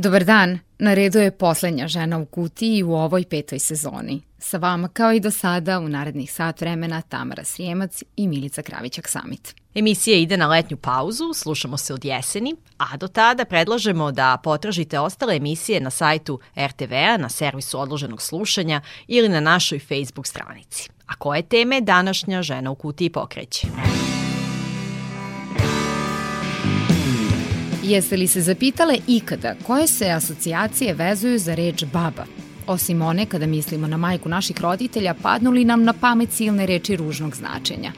Dobar dan, na redu je poslednja žena u kutiji u ovoj petoj sezoni. Sa vama kao i do sada u narednih sat vremena Tamara Srijemac i Milica Kravićak-Samit. Emisija ide na letnju pauzu, slušamo se od jeseni, a do tada predlažemo da potražite ostale emisije na sajtu RTV-a, na servisu odloženog slušanja ili na našoj Facebook stranici. A koje teme današnja žena u kutiji pokreće? Jeste li se zapitale ikada koje se asocijacije vezuju za reč baba? Osim one kada mislimo na majku naših roditelja, padnu li nam na pamet silne reči ružnog značenja?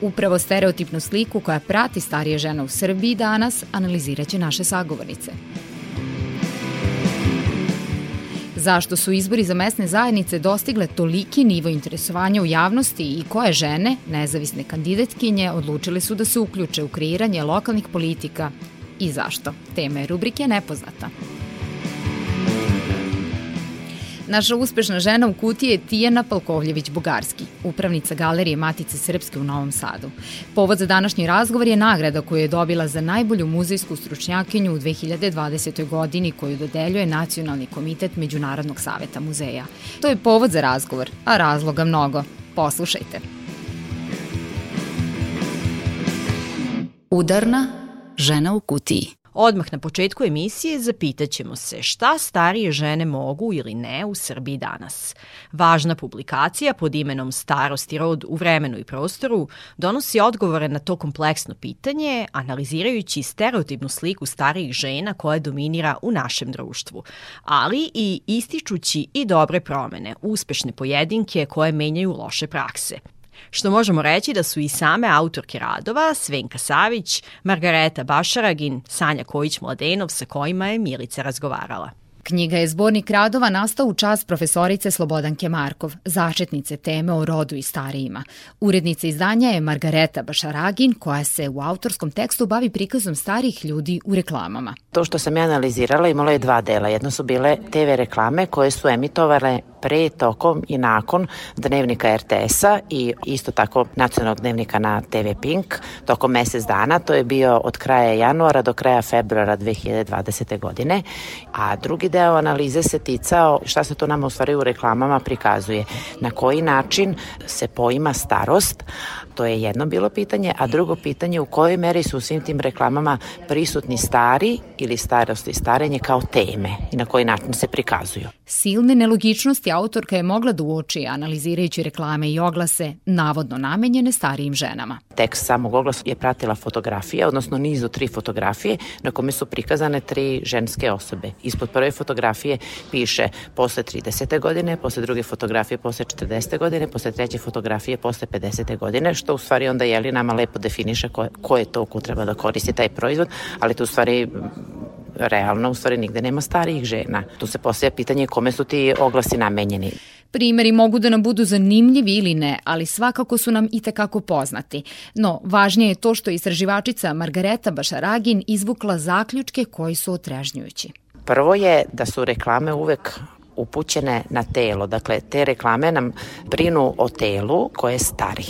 Upravo stereotipnu sliku koja prati starije žene u Srbiji danas analiziraće naše sagovornice. Zašto su izbori za mesne zajednice dostigle toliki nivo interesovanja u javnosti i koje žene, nezavisne kandidatkinje, odlučile su da se uključe u kreiranje lokalnih politika i zašto? Tema je rubrike Nepoznata. Naša uspešna žena u kutiji je Tijena Palkovljević-Bugarski, upravnica Galerije Matice Srpske u Novom Sadu. Povod za današnji razgovor je nagrada koju je dobila za najbolju muzejsku stručnjakinju u 2020. godini koju dodeljuje Nacionalni komitet Međunarodnog saveta muzeja. To je povod za razgovor, a razloga mnogo. Poslušajte. Udarna žena u kutiji. Odmah na početku emisije zapitaćemo se šta starije žene mogu ili ne u Srbiji danas. Važna publikacija pod imenom Starost i rod u vremenu i prostoru donosi odgovore na to kompleksno pitanje, analizirajući stereotipnu sliku starijih žena koja dominira u našem društvu, ali i ističući i dobre promene, uspešne pojedinke koje menjaju loše prakse što možemo reći da su i same autorke radova, Svenka Savić, Margareta Bašaragin, Sanja Kojić-Mladenov sa kojima je Milica razgovarala. Knjiga je zbornik radova nastao u čast profesorice Slobodanke Markov, začetnice teme o rodu i starijima. Urednica izdanja je Margareta Bašaragin, koja se u autorskom tekstu bavi prikazom starih ljudi u reklamama. To što sam ja analizirala imalo je dva dela. Jedno su bile TV reklame koje su emitovale pre, tokom i nakon dnevnika RTS-a i isto tako nacionalnog dnevnika na TV Pink tokom mesec dana. To je bio od kraja januara do kraja februara 2020. godine. A drugi deo analize se ticao šta se to nama u stvari u reklamama prikazuje. Na koji način se poima starost, To je jedno bilo pitanje, a drugo pitanje u kojoj meri su u svim tim reklamama prisutni stari ili starost i starenje kao teme i na koji način se prikazuju. Silne nelogičnosti autorka je mogla da uoči analizirajući reklame i oglase navodno namenjene starijim ženama. Tekst samog oglasa je pratila fotografija, odnosno niz od tri fotografije na kome su prikazane tri ženske osobe. Ispod prve fotografije piše posle 30. godine, posle druge fotografije posle 40. godine, posle treće fotografije posle 50. godine, što u stvari onda jeli nama lepo definiše ko, ko je to ko treba da koristi taj proizvod, ali to u stvari realno u stvari nigde nema starijih žena. Tu se postavlja pitanje kome su ti oglasi namenjeni. Primeri mogu da nam budu zanimljivi ili ne, ali svakako su nam i tekako poznati. No, važnije je to što je istraživačica Margareta Bašaragin izvukla zaključke koji su otrežnjujući. Prvo je da su reklame uvek upućene na telo. Dakle, te reklame nam brinu o telu koje je stari.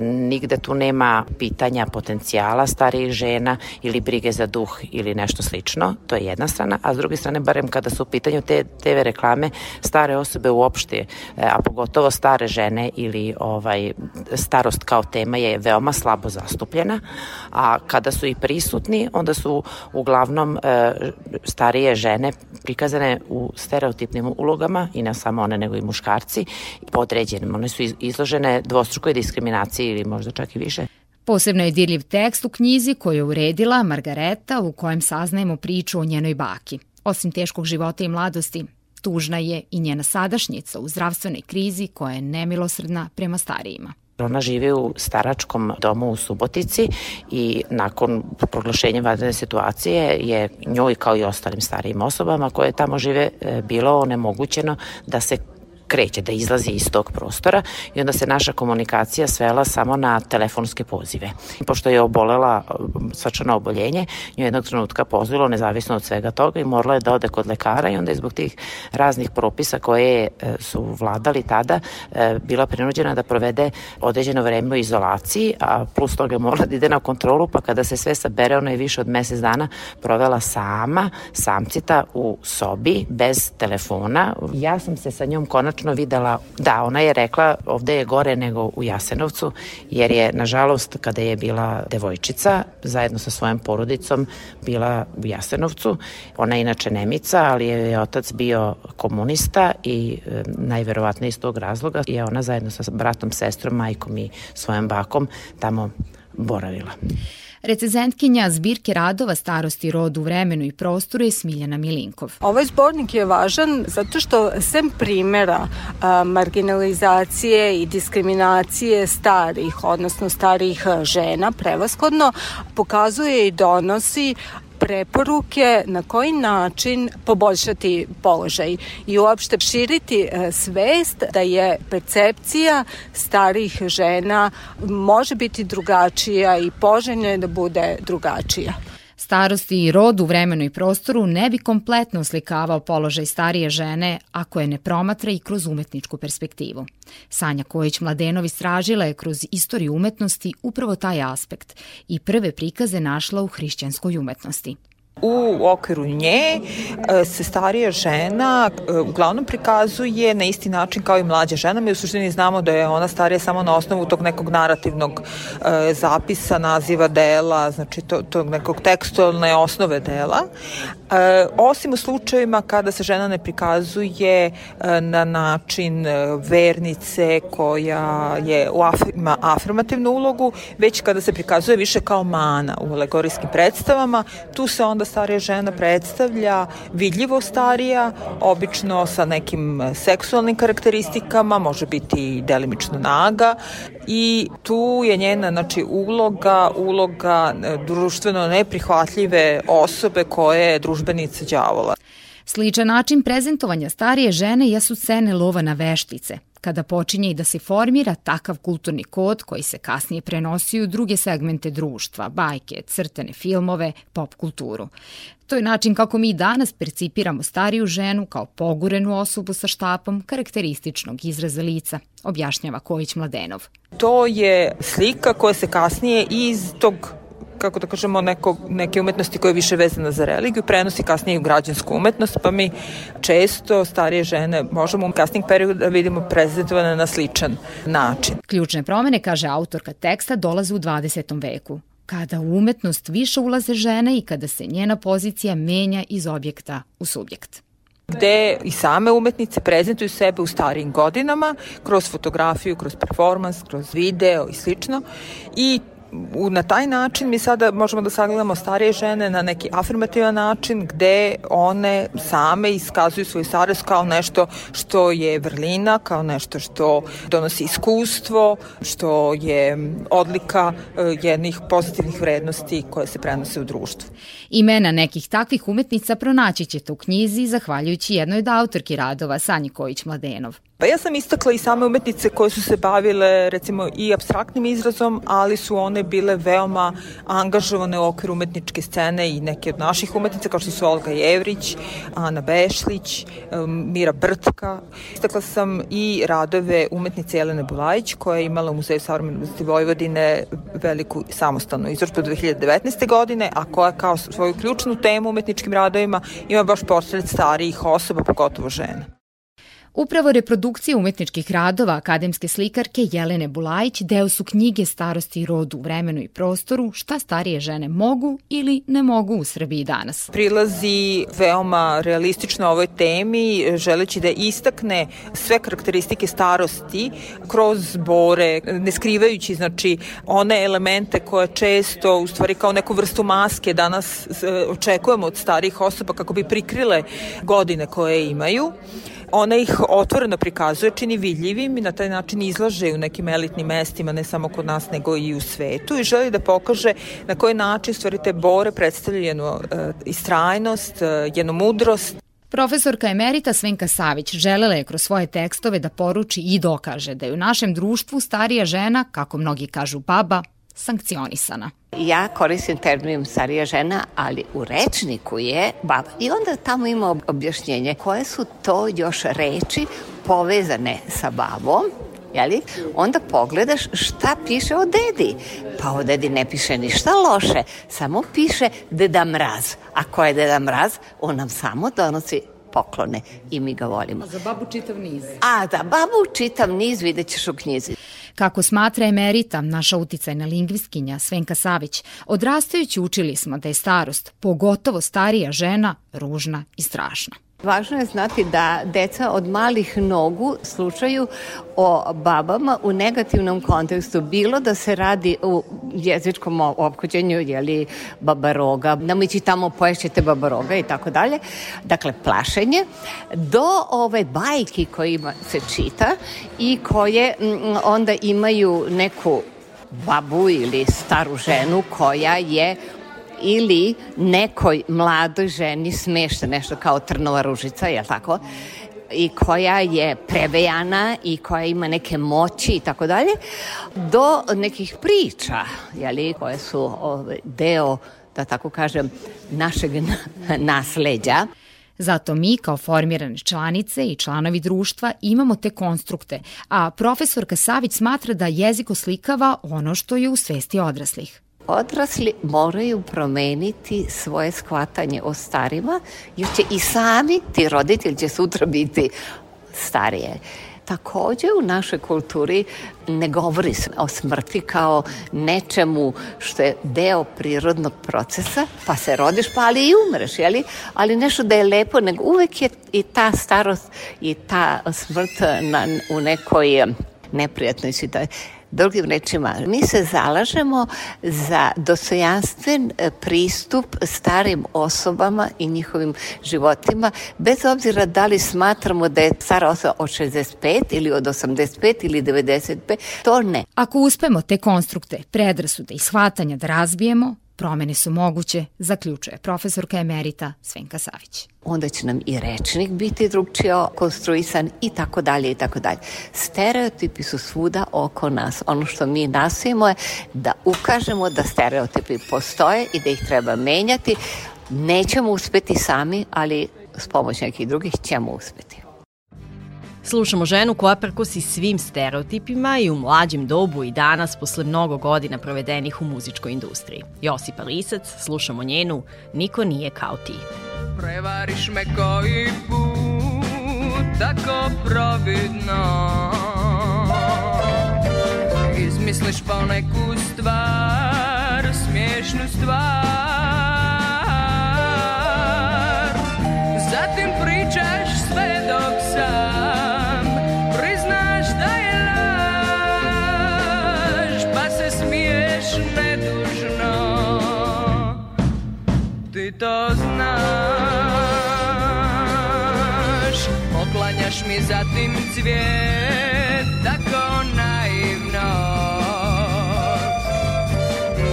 Nigde tu nema pitanja potencijala starijih žena ili brige za duh ili nešto slično. To je jedna strana. A s druge strane, barem kada su u pitanju te TV reklame, stare osobe uopšte, e, a pogotovo stare žene ili ovaj starost kao tema je veoma slabo zastupljena. A kada su i prisutni, onda su uglavnom e, starije žene prikazane u stereotipnim ulogama i ne samo one nego i muškarci podređenim. One su izložene dvostrukoj diskriminaciji ili možda čak i više. Posebno je dirljiv tekst u knjizi koju je uredila Margareta u kojem saznajemo priču o njenoj baki. Osim teškog života i mladosti, tužna je i njena sadašnjica u zdravstvenoj krizi koja je nemilosrdna prema starijima. Ona živi u staračkom domu u Subotici i nakon proglašenja vanredne situacije je njoj kao i ostalim starijim osobama koje tamo žive e, bilo onemogućeno da se kreće, da izlazi iz tog prostora i onda se naša komunikacija svela samo na telefonske pozive. Pošto je obolela srčano oboljenje, nju jednog trenutka pozvilo nezavisno od svega toga i morala je da ode kod lekara i onda je zbog tih raznih propisa koje e, su vladali tada e, bila prinuđena da provede određeno vreme u izolaciji, a plus toga morala da ide na kontrolu, pa kada se sve sabere, ona je više od mesec dana provela sama, samcita u sobi, bez telefona. Ja sam se sa njom konačno videla, da, ona je rekla ovde je gore nego u Jasenovcu, jer je, nažalost, kada je bila devojčica, zajedno sa svojom porodicom, bila u Jasenovcu. Ona je inače Nemica, ali je otac bio komunista i e, najverovatnije iz tog razloga je ona zajedno sa bratom, sestrom, majkom i svojom bakom tamo boravila. Recezentkinja zbirke radova starosti rodu, vremenu i prostoru je Smiljana Milinkov. Ovaj zbornik je važan zato što sem primera a, marginalizacije i diskriminacije starih, odnosno starih žena prevaskodno, pokazuje i donosi preporuke na koji način poboljšati položaj i uopšte širiti e, svest da je percepcija starih žena može biti drugačija i poželjno je da bude drugačija. Starosti i rod u vremenu i prostoru ne bi kompletno slikavao položaj starije žene ako je ne promatra i kroz umetničku perspektivu. Sanja Kojić Mladenov istražila je kroz istoriju umetnosti upravo taj aspekt i prve prikaze našla u hrišćanskoj umetnosti. U okviru nje e, se starija žena e, uglavnom prikazuje na isti način kao i mlađa žena. Mi u suštini znamo da je ona starija samo na osnovu tog nekog narativnog e, zapisa, naziva dela, znači to, tog nekog tekstualne osnove dela. Osim u slučajevima kada se žena ne prikazuje na način vernice koja je u af, ima afirmativnu ulogu, već kada se prikazuje više kao mana u alegorijskim predstavama, tu se onda starija žena predstavlja vidljivo starija, obično sa nekim seksualnim karakteristikama, može biti delimično naga i tu je njena znači, uloga, uloga e, društveno neprihvatljive osobe koje je družbenica đavola. Sličan način prezentovanja starije žene jesu scene lova na veštice, kada počinje i da se formira takav kulturni kod koji se kasnije prenosi u druge segmente društva, bajke, crtene filmove, pop kulturu. To je način kako mi danas percipiramo stariju ženu kao pogurenu osobu sa štapom karakterističnog izraza lica, objašnjava Kojić Mladenov. To je slika koja se kasnije iz tog kako da kažemo, neko, neke umetnosti koje je više vezana za religiju, prenosi kasnije u građansku umetnost, pa mi često starije žene možemo u kasnijeg periodu da vidimo prezentovane na sličan način. Ključne promene, kaže autorka teksta, dolaze u 20. veku kada u umetnost više ulaze žene i kada se njena pozicija menja iz objekta u subjekt gde i same umetnice prezentuju sebe u starijim godinama kroz fotografiju, kroz performans, kroz video i slično i u, na taj način mi sada možemo da sagledamo starije žene na neki afirmativan način gde one same iskazuju svoju starost kao nešto što je vrlina, kao nešto što donosi iskustvo, što je odlika uh, jednih pozitivnih vrednosti koje se prenose u društvu. Imena nekih takvih umetnica pronaći ćete u knjizi zahvaljujući jednoj od autorki radova Sanji Kojić-Mladenov. Pa ja sam istakla i same umetnice koje su se bavile recimo i abstraktnim izrazom, ali su one bile veoma angažovane u okviru umetničke scene i neke od naših umetnica kao što su Olga Jevrić, Ana Bešlić, Mira Brtka. Istakla sam i radove umetnice Jelene Bulajić koja je imala u Muzeju savremene umetnosti Vojvodine veliku samostalnu izložbu 2019. godine, a koja kao svoju ključnu temu umetničkim radovima ima baš portret starijih osoba, pogotovo žena. Upravo reprodukcije umetničkih radova akademske slikarke Jelene Bulajić deo su knjige Starosti i rodu u vremenu i prostoru šta starije žene mogu ili ne mogu u Srbiji danas. Prilazi veoma realistično ovoj temi, želeći da istakne sve karakteristike starosti kroz bore, ne skrivajući znači one elemente koje često u stvari kao neku vrstu maske danas e, očekujemo od starih osoba kako bi prikrile godine koje imaju. Ona ih otvoreno prikazuje, čini vidljivim i na taj način izlaže u nekim elitnim mestima, ne samo kod nas, nego i u svetu i želi da pokaže na koji način stvari te bore predstavljaju jednu uh, istrajnost, uh, jednu mudrost. Profesorka emerita Svenka Savić želela je kroz svoje tekstove da poruči i dokaže da je u našem društvu starija žena, kako mnogi kažu baba, sankcionisana. Ja koristim termin starija žena, ali u rečniku je baba. I onda tamo ima objašnjenje koje su to još reči povezane sa babom, jeli? onda pogledaš šta piše o dedi. Pa o dedi ne piše ništa loše, samo piše Deda Mraz. A ko je Deda Mraz? On nam samo donosi poklone i mi ga volimo. A za babu čitav niz. A da babu čitav niz vidjet ćeš u knjizi. Kako smatra emerita, naša uticajna lingvistkinja Svenka Savić, odrastajući učili smo da je starost, pogotovo starija žena, ružna i strašna. Važno je znati da deca od malih nogu slučaju o babama u negativnom kontekstu, bilo da se radi u jezičkom ophođenju, jeli babaroga, namići tamo poješćete babaroga i tako dalje, dakle plašenje, do ove bajki kojima se čita i koje m, onda imaju neku babu ili staru ženu koja je ili nekoj mladoj ženi smešta nešto kao trnova ružica, je tako? i koja je prevejana i koja ima neke moći i tako dalje, do nekih priča, jeli, koje su ovaj, deo, da tako kažem, našeg nasleđa. Zato mi kao formirane članice i članovi društva imamo te konstrukte, a profesorka Savić smatra da jezik oslikava ono što je u svesti odraslih odrasli moraju promeniti svoje shvatanje o starima, jer će i sami ti roditelji će sutra biti starije. Takođe u našoj kulturi ne govori se o smrti kao nečemu što je deo prirodnog procesa, pa se rodiš pa ali i umreš, jeli? ali nešto da je lepo, nego uvek je i ta starost i ta smrt na, u nekoj neprijatnoj situaciji. Drugim rečima, mi se zalažemo za dostojanstven e, pristup starim osobama i njihovim životima, bez obzira da li smatramo da je stara osoba od 65 ili od 85 ili 95, to ne. Ako uspemo te konstrukte, predrasude i shvatanja da razbijemo, Promene su moguće, zaključuje profesorka emerita Svenka Savić. Onda će nam i rečnik biti drugčije konstruisan i tako dalje i tako dalje. Stereotipi su svuda oko nas. Ono što mi nastojimo je da ukažemo da stereotipi postoje i da ih treba menjati. Nećemo uspeti sami, ali s pomoć nekih drugih ćemo uspeti. Slušamo ženu koja prkosi svim stereotipima i u mlađem dobu i danas posle mnogo godina provedenih u muzičkoj industriji. Josipa Lisac, slušamo njenu Niko nije kao ti. Prevariš me koji put tako providno Izmisliš pa neku stvar, smiješnu stvar to znaš Poklanjaš mi zatim cvijet Tako naivno.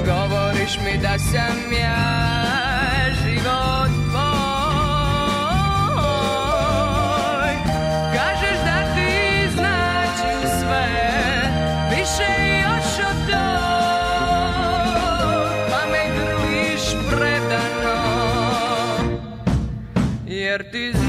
Govoriš mi da sam ja jer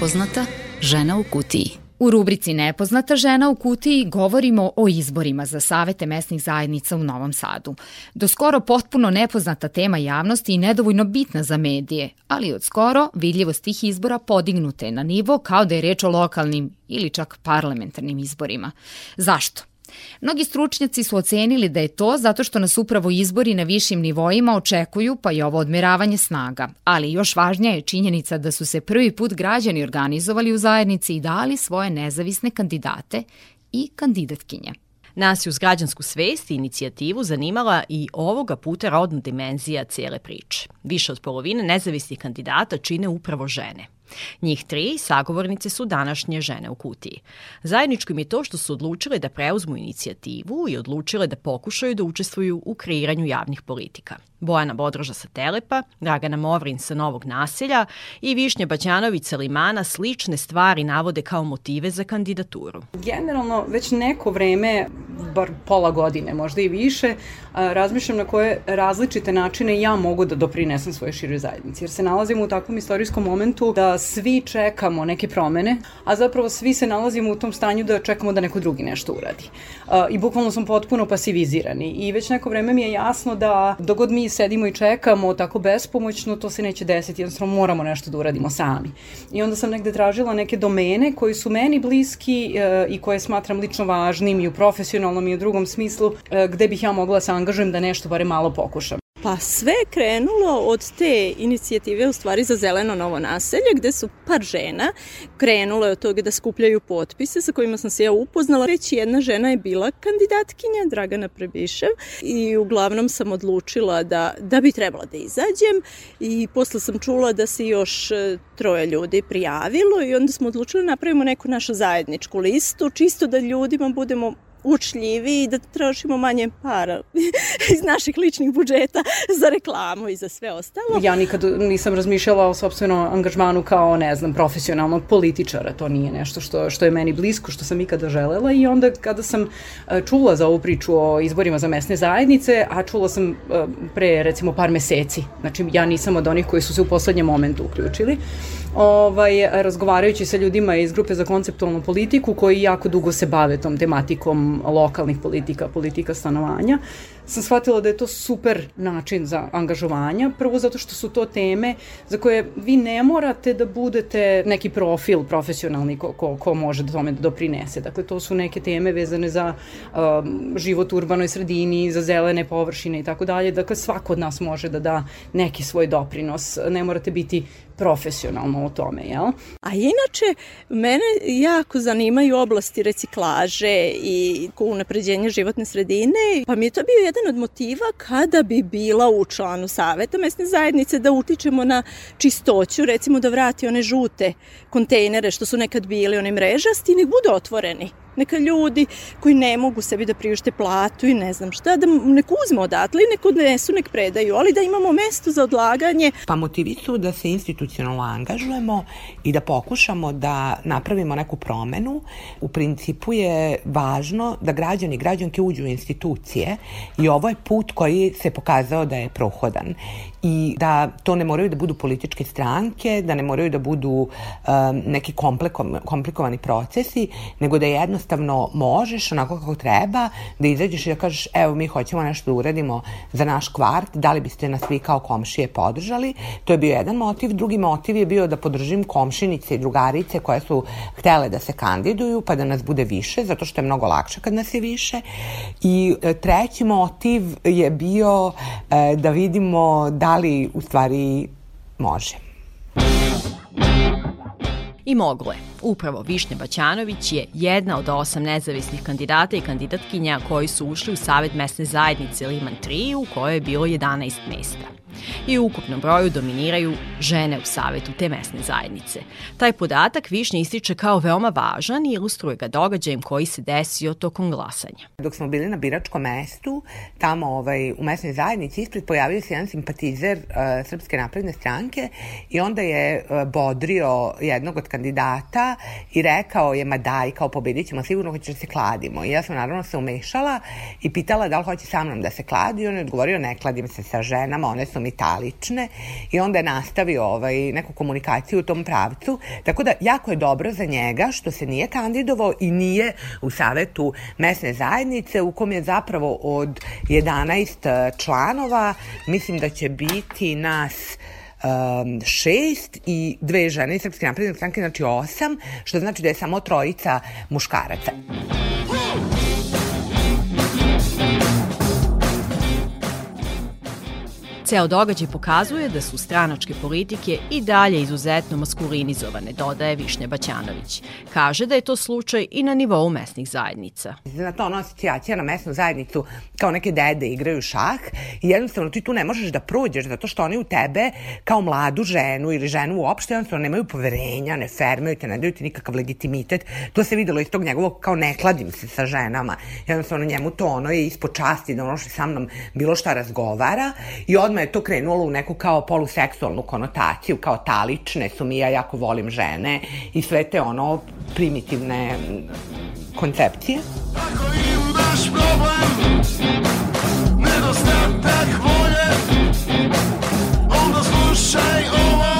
Nepoznata žena u kutiji. U rubrici Nepoznata žena u kutiji govorimo o izborima za savete mesnih zajednica u Novom Sadu. Do skoro potpuno nepoznata tema javnosti i nedovoljno bitna za medije, ali od skoro vidljivost tih izbora podignuta je na nivo kao da je reč o lokalnim ili čak parlamentarnim izborima. Zašto? Mnogi stručnjaci su ocenili da je to zato što nas upravo izbori na višim nivoima očekuju pa i ovo odmeravanje snaga, ali još važnija je činjenica da su se prvi put građani organizovali u zajednici i dali svoje nezavisne kandidate i kandidatkinje. Nas je uz građansku svest i inicijativu zanimala i ovoga puta rodna dimenzija cijele priče. Više od polovine nezavisnih kandidata čine upravo žene. Njih tri sagovornice su današnje žene u kutiji. Zajedničko im je to što su odlučile da preuzmu inicijativu i odlučile da pokušaju da učestvuju u kreiranju javnih politika. Bojana Bodroža sa Telepa, Dragana Movrin sa Novog naselja i Višnja Baćanović sa Limana slične stvari navode kao motive za kandidaturu. Generalno, već neko vreme, bar pola godine, možda i više, razmišljam na koje različite načine ja mogu da doprinesem svoje široj zajednici. Jer se nalazimo u takvom istorijskom momentu da svi čekamo neke promene, a zapravo svi se nalazimo u tom stanju da čekamo da neko drugi nešto uradi. I bukvalno smo potpuno pasivizirani. I već neko vreme mi je jasno da dogod mi sedimo i čekamo tako bespomoćno, to se neće desiti, jednostavno moramo nešto da uradimo sami. I onda sam negde tražila neke domene koji su meni bliski e, i koje smatram lično važnim i u profesionalnom i u drugom smislu, e, gde bih ja mogla se angažujem da nešto bare malo pokušam. Pa sve je krenulo od te inicijative u stvari za zeleno novo naselje gde su par žena krenulo od toga da skupljaju potpise sa kojima sam se ja upoznala. Već jedna žena je bila kandidatkinja, Dragana Prebišev i uglavnom sam odlučila da, da bi trebala da izađem i posle sam čula da se još e, troje ljudi prijavilo i onda smo odlučili da napravimo neku našu zajedničku listu, čisto da ljudima budemo učljivi i da trošimo manje para iz naših ličnih budžeta za reklamu i za sve ostalo. Ja nikad nisam razmišljala o sobstvenom angažmanu kao, ne znam, profesionalnog političara. To nije nešto što, što je meni blisko, što sam ikada želela i onda kada sam e, čula za ovu priču o izborima za mesne zajednice, a čula sam e, pre recimo par meseci, znači ja nisam od onih koji su se u poslednjem momentu uključili, ovaj, razgovarajući sa ljudima iz grupe za konceptualnu politiku koji jako dugo se bave tom tematikom lokalnih politika, politika stanovanja, sam shvatila da je to super način za angažovanja. Prvo zato što su to teme za koje vi ne morate da budete neki profil profesionalni ko, ko, ko može da tome da doprinese. Dakle, to su neke teme vezane za um, život u urbanoj sredini, za zelene površine i tako dalje. Dakle, svako od nas može da da neki svoj doprinos. Ne morate biti profesionalno o tome, jel? A inače, mene jako zanimaju oblasti reciklaže i unapređenja životne sredine, pa mi je to bio jedan od motiva kada bi bila u članu saveta mesne zajednice da utičemo na čistoću, recimo da vrati one žute kontejnere što su nekad bili, one mrežasti, nek budu otvoreni neka ljudi koji ne mogu sebi da priušte platu i ne znam šta, da nek uzme odatle i nek odnesu, nek predaju, ali da imamo mesto za odlaganje. Pa motivi su da se institucionalno angažujemo i da pokušamo da napravimo neku promenu. U principu je važno da građani i građanke uđu u institucije i ovo je put koji se pokazao da je prohodan i da to ne moraju da budu političke stranke, da ne moraju da budu um, neki komplikovani procesi, nego da jednostavno možeš onako kako treba da izađeš i da kažeš evo mi hoćemo nešto da uradimo za naš kvart, da li biste nas vi kao komšije podržali. To je bio jedan motiv. Drugi motiv je bio da podržim komšinice i drugarice koje su htele da se kandiduju pa da nas bude više, zato što je mnogo lakše kad nas je više. I e, treći motiv je bio e, da vidimo da li u stvari može. I moglo je. Upravo Višnja Baćanović je jedna od osam nezavisnih kandidata i kandidatkinja koji su ušli u Savet mesne zajednice Liman 3 u kojoj je bilo 11 mesta i u ukupnom broju dominiraju žene u savetu te mesne zajednice. Taj podatak Višnja ističe kao veoma važan i ilustruje ga događajem koji se desio tokom glasanja. Dok smo bili na biračkom mestu, tamo ovaj, u mesnoj zajednici ispred pojavio se jedan simpatizer uh, Srpske napredne stranke i onda je uh, bodrio jednog od kandidata i rekao je, ma daj, kao pobedit ćemo, sigurno hoće da se kladimo. I ja sam naravno se umešala i pitala da li hoće sa mnom da se kladi i on je odgovorio, ne kladim se sa ženama, one su mi ni talične i onda je nastavio ovaj, neku komunikaciju u tom pravcu. Tako da jako je dobro za njega što se nije kandidovao i nije u savetu mesne zajednice u kom je zapravo od 11 članova, mislim da će biti nas um, šest i dve žene iz Srpske napredne stranke, znači osam, što znači da je samo trojica muškaraca. Ceo događaj pokazuje da su stranačke politike i dalje izuzetno maskulinizovane, dodaje Višnja Baćanović. Kaže da je to slučaj i na nivou mesnih zajednica. Na to ono asocijacija na mesnu zajednicu kao neke dede igraju šah i jednostavno ti tu ne možeš da prođeš zato što oni u tebe kao mladu ženu ili ženu uopšte jednostavno nemaju poverenja, ne fermaju te, ne daju ti nikakav legitimitet. To se videlo iz tog njegovog kao ne kladim se sa ženama. Jednostavno njemu to ono je ispod časti da ono što sa mnom bilo šta razgovara i odmah je to krenulo u neku kao poluseksualnu konotaciju, kao talične su mi, ja jako volim žene i sve te ono primitivne koncepcije. Ako imaš problem, nedostatak volje, onda slušaj ovo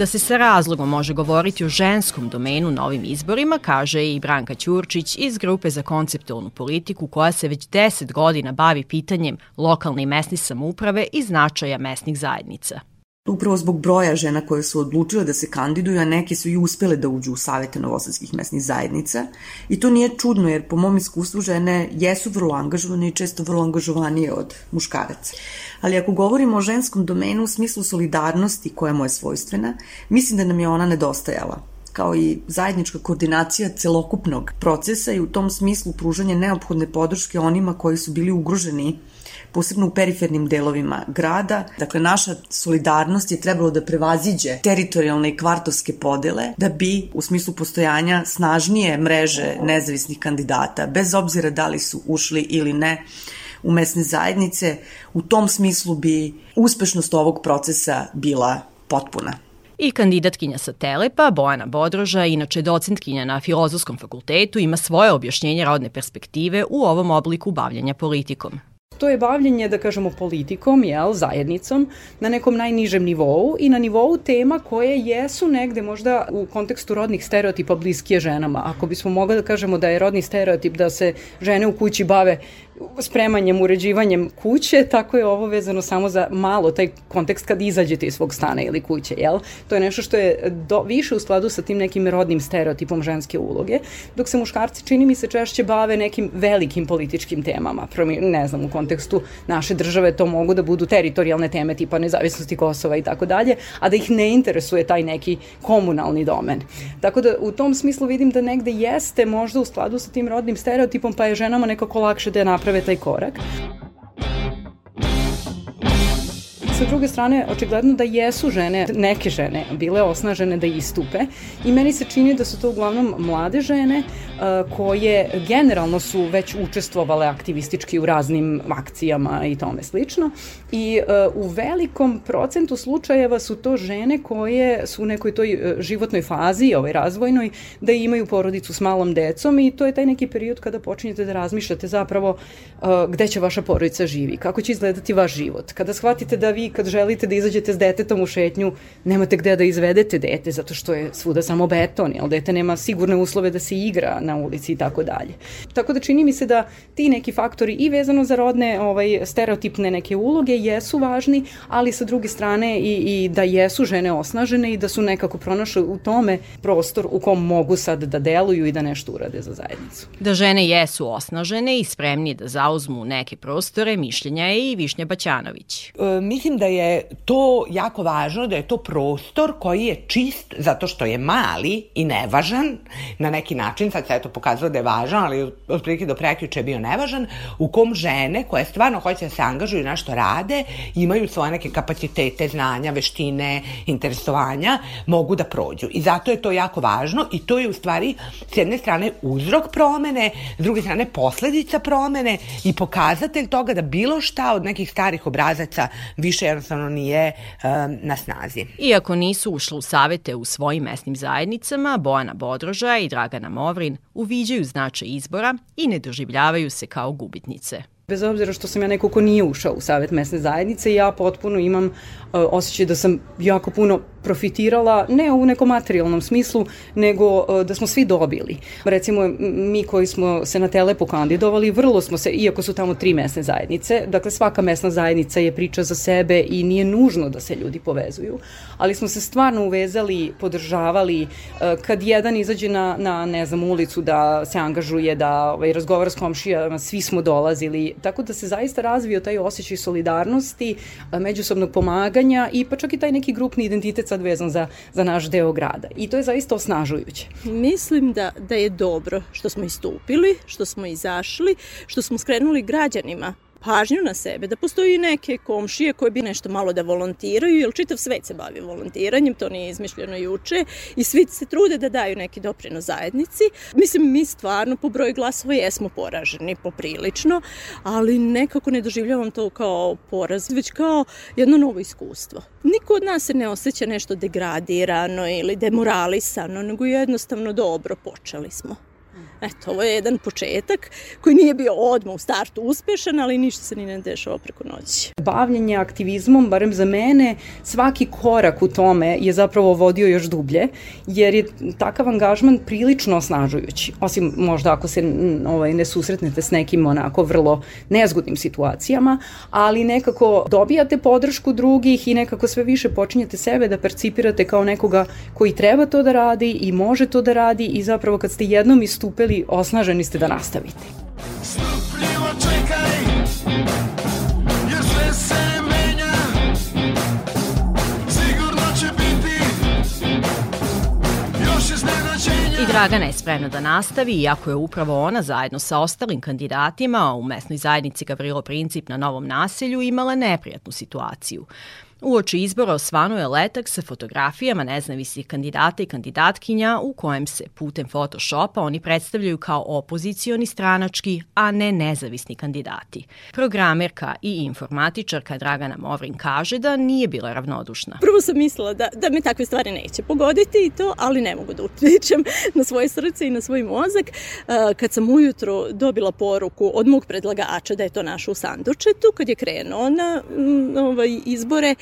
Da se sa razlogom može govoriti o ženskom domenu na ovim izborima, kaže i Branka Ćurčić iz Grupe za konceptualnu politiku koja se već 10 godina bavi pitanjem lokalne i mesne samouprave i značaja mesnih zajednica. Upravo zbog broja žena koje su odlučile da se kandiduju, a neke su i uspele da uđu u savete novosadskih mesnih zajednica. I to nije čudno, jer po mom iskustvu žene jesu vrlo angažovane i često vrlo angažovanije od muškaraca. Ali ako govorimo o ženskom domenu u smislu solidarnosti koja mu je svojstvena, mislim da nam je ona nedostajala kao i zajednička koordinacija celokupnog procesa i u tom smislu pružanje neophodne podrške onima koji su bili ugroženi posebno u perifernim delovima grada. Dakle, naša solidarnost je trebalo da prevaziđe teritorijalne i kvartovske podele da bi u smislu postojanja snažnije mreže nezavisnih kandidata, bez obzira da li su ušli ili ne u mesne zajednice, u tom smislu bi uspešnost ovog procesa bila potpuna. I kandidatkinja sa Telepa, Bojana Bodroža, inače docentkinja na Filozofskom fakultetu, ima svoje objašnjenje rodne perspektive u ovom obliku bavljanja politikom to je bavljenje, da kažemo, politikom, jel, zajednicom, na nekom najnižem nivou i na nivou tema koje jesu negde možda u kontekstu rodnih stereotipa bliskije ženama. Ako bismo mogli da kažemo da je rodni stereotip da se žene u kući bave spremanjem, uređivanjem kuće, tako je ovo vezano samo za malo taj kontekst kad izađete iz svog stana ili kuće, jel? To je nešto što je do, više u skladu sa tim nekim rodnim stereotipom ženske uloge, dok se muškarci čini mi se češće bave nekim velikim političkim temama, ne znam, u kontekstu naše države to mogu da budu teritorijalne teme tipa nezavisnosti Kosova i tako dalje, a da ih ne interesuje taj neki komunalni domen. Tako da u tom smislu vidim da negde jeste možda u skladu sa tim rodnim stereotipom, pa je ženama nekako lakše da je naprave taj korak sa druge strane, očigledno da jesu žene, neke žene, bile osnažene da istupe i meni se čini da su to uglavnom mlade žene uh, koje generalno su već učestvovale aktivistički u raznim akcijama i tome slično i uh, u velikom procentu slučajeva su to žene koje su u nekoj toj uh, životnoj fazi, ovaj razvojnoj, da imaju porodicu s malom decom i to je taj neki period kada počinjete da razmišljate zapravo gde će vaša porodica živi, kako će izgledati vaš život. Kada shvatite da vi kad želite da izađete s detetom u šetnju, nemate gde da izvedete dete, zato što je svuda samo beton, jel dete nema sigurne uslove da se igra na ulici i tako dalje. Tako da čini mi se da ti neki faktori i vezano za rodne ovaj, stereotipne neke uloge jesu važni, ali sa druge strane i, i da jesu žene osnažene i da su nekako pronašle u tome prostor u kom mogu sad da deluju i da nešto urade za zajednicu. Da žene jesu osnažene i spremni da zauzmu neke prostore, mišljenja je i Višnja Baćanović. E, mislim da je to jako važno, da je to prostor koji je čist zato što je mali i nevažan na neki način, sad se eto pokazalo da je važan, ali otprilike do prekjuče je bio nevažan, u kom žene koje stvarno hoće da se angažuju na što rade, imaju svoje neke kapacitete, znanja, veštine, interesovanja, mogu da prođu. I zato je to jako važno i to je u stvari s jedne strane uzrok promene, s druge strane posledica promene i pokazatelj toga da bilo šta od nekih starih obrazaca više jednostavno nije um, na snazi. Iako nisu ušli u savete u svojim mesnim zajednicama, Bojana Bodroža i Dragana Movrin uviđaju značaj izbora i ne doživljavaju se kao gubitnice. Bez obzira što sam ja neko ko nije ušao u Savet mesne zajednice, ja potpuno imam uh, osjećaj da sam jako puno profitirala, ne u nekom materijalnom smislu, nego uh, da smo svi dobili. Recimo, mi koji smo se na Telepu kandidovali, vrlo smo se, iako su tamo tri mesne zajednice, dakle svaka mesna zajednica je priča za sebe i nije nužno da se ljudi povezuju, ali smo se stvarno uvezali, podržavali, uh, kad jedan izađe na, na ne znam, ulicu da se angažuje, da ovaj, razgovara s komšijama, svi smo dolazili, tako da se zaista razvio taj osjećaj solidarnosti, međusobnog pomaganja i pa čak i taj neki grupni identitet sad vezan za, za naš deo grada. I to je zaista osnažujuće. Mislim da, da je dobro što smo istupili, što smo izašli, što smo skrenuli građanima pažnju na sebe, da postoji neke komšije koje bi nešto malo da volontiraju, jer čitav svet se bavi volontiranjem, to nije izmišljeno juče i svi se trude da daju neki doprinos zajednici. Mislim, mi stvarno po broju glasova jesmo poraženi poprilično, ali nekako ne doživljavam to kao poraz, već kao jedno novo iskustvo. Niko od nas se ne osjeća nešto degradirano ili demoralisano, nego jednostavno dobro počeli smo. Eto, ovo je jedan početak koji nije bio odmah u startu uspešan, ali ništa se ni ne dešava preko noći. Bavljenje aktivizmom, barem za mene, svaki korak u tome je zapravo vodio još dublje, jer je takav angažman prilično osnažujući. Osim možda ako se ovaj, ne susretnete s nekim onako vrlo nezgodnim situacijama, ali nekako dobijate podršku drugih i nekako sve više počinjete sebe da percipirate kao nekoga koji treba to da radi i može to da radi i zapravo kad ste jednom istupili bili osnaženi ste da nastavite. Strpljivo čekaj, jer sve se menja. Sigurno će biti još iznenađenja. I Dragana je spremna da nastavi, iako je upravo ona zajedno sa ostalim kandidatima u mesnoj zajednici Gavrilo Princip na Novom naselju imala neprijatnu situaciju. Uoči izbora osvano je letak sa fotografijama nezavisnih kandidata i kandidatkinja u kojem se putem Photoshopa oni predstavljaju kao opozicioni stranački, a ne nezavisni kandidati. Programerka i informatičarka Dragana Movrin kaže da nije bila ravnodušna. Prvo sam mislila da, da me takve stvari neće pogoditi i to, ali ne mogu da utičem na svoje srce i na svoj mozak. Kad sam ujutro dobila poruku od mog predlagača da je to našo u sandučetu, kad je krenuo na ovaj, izbore,